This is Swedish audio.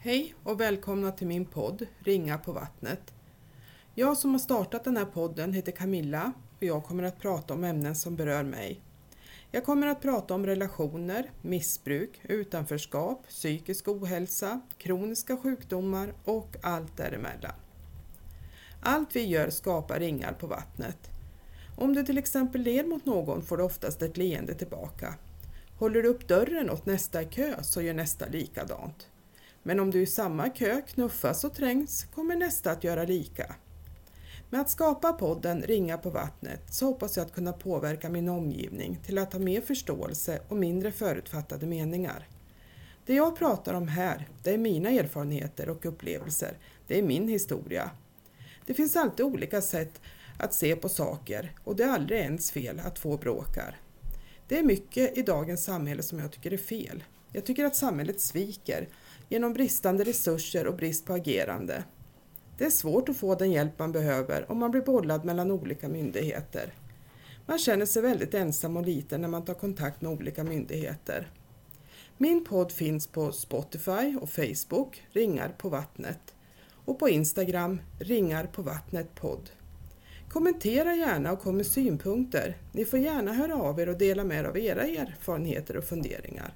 Hej och välkomna till min podd Ringa på vattnet. Jag som har startat den här podden heter Camilla och jag kommer att prata om ämnen som berör mig. Jag kommer att prata om relationer, missbruk, utanförskap, psykisk ohälsa, kroniska sjukdomar och allt däremellan. Allt vi gör skapar ringar på vattnet. Om du till exempel ler mot någon får du oftast ett leende tillbaka. Håller du upp dörren åt nästa i kö så gör nästa likadant. Men om du i samma kö knuffas och trängs kommer nästa att göra lika. Med att skapa podden Ringa på vattnet så hoppas jag att kunna påverka min omgivning till att ha mer förståelse och mindre förutfattade meningar. Det jag pratar om här, det är mina erfarenheter och upplevelser. Det är min historia. Det finns alltid olika sätt att se på saker och det är aldrig ens fel att få bråkar. Det är mycket i dagens samhälle som jag tycker är fel. Jag tycker att samhället sviker genom bristande resurser och brist på agerande. Det är svårt att få den hjälp man behöver om man blir bollad mellan olika myndigheter. Man känner sig väldigt ensam och liten när man tar kontakt med olika myndigheter. Min podd finns på Spotify och Facebook, Ringar på vattnet, och på Instagram, Ringar på vattnet podd. Kommentera gärna och kom med synpunkter. Ni får gärna höra av er och dela med er av era erfarenheter och funderingar.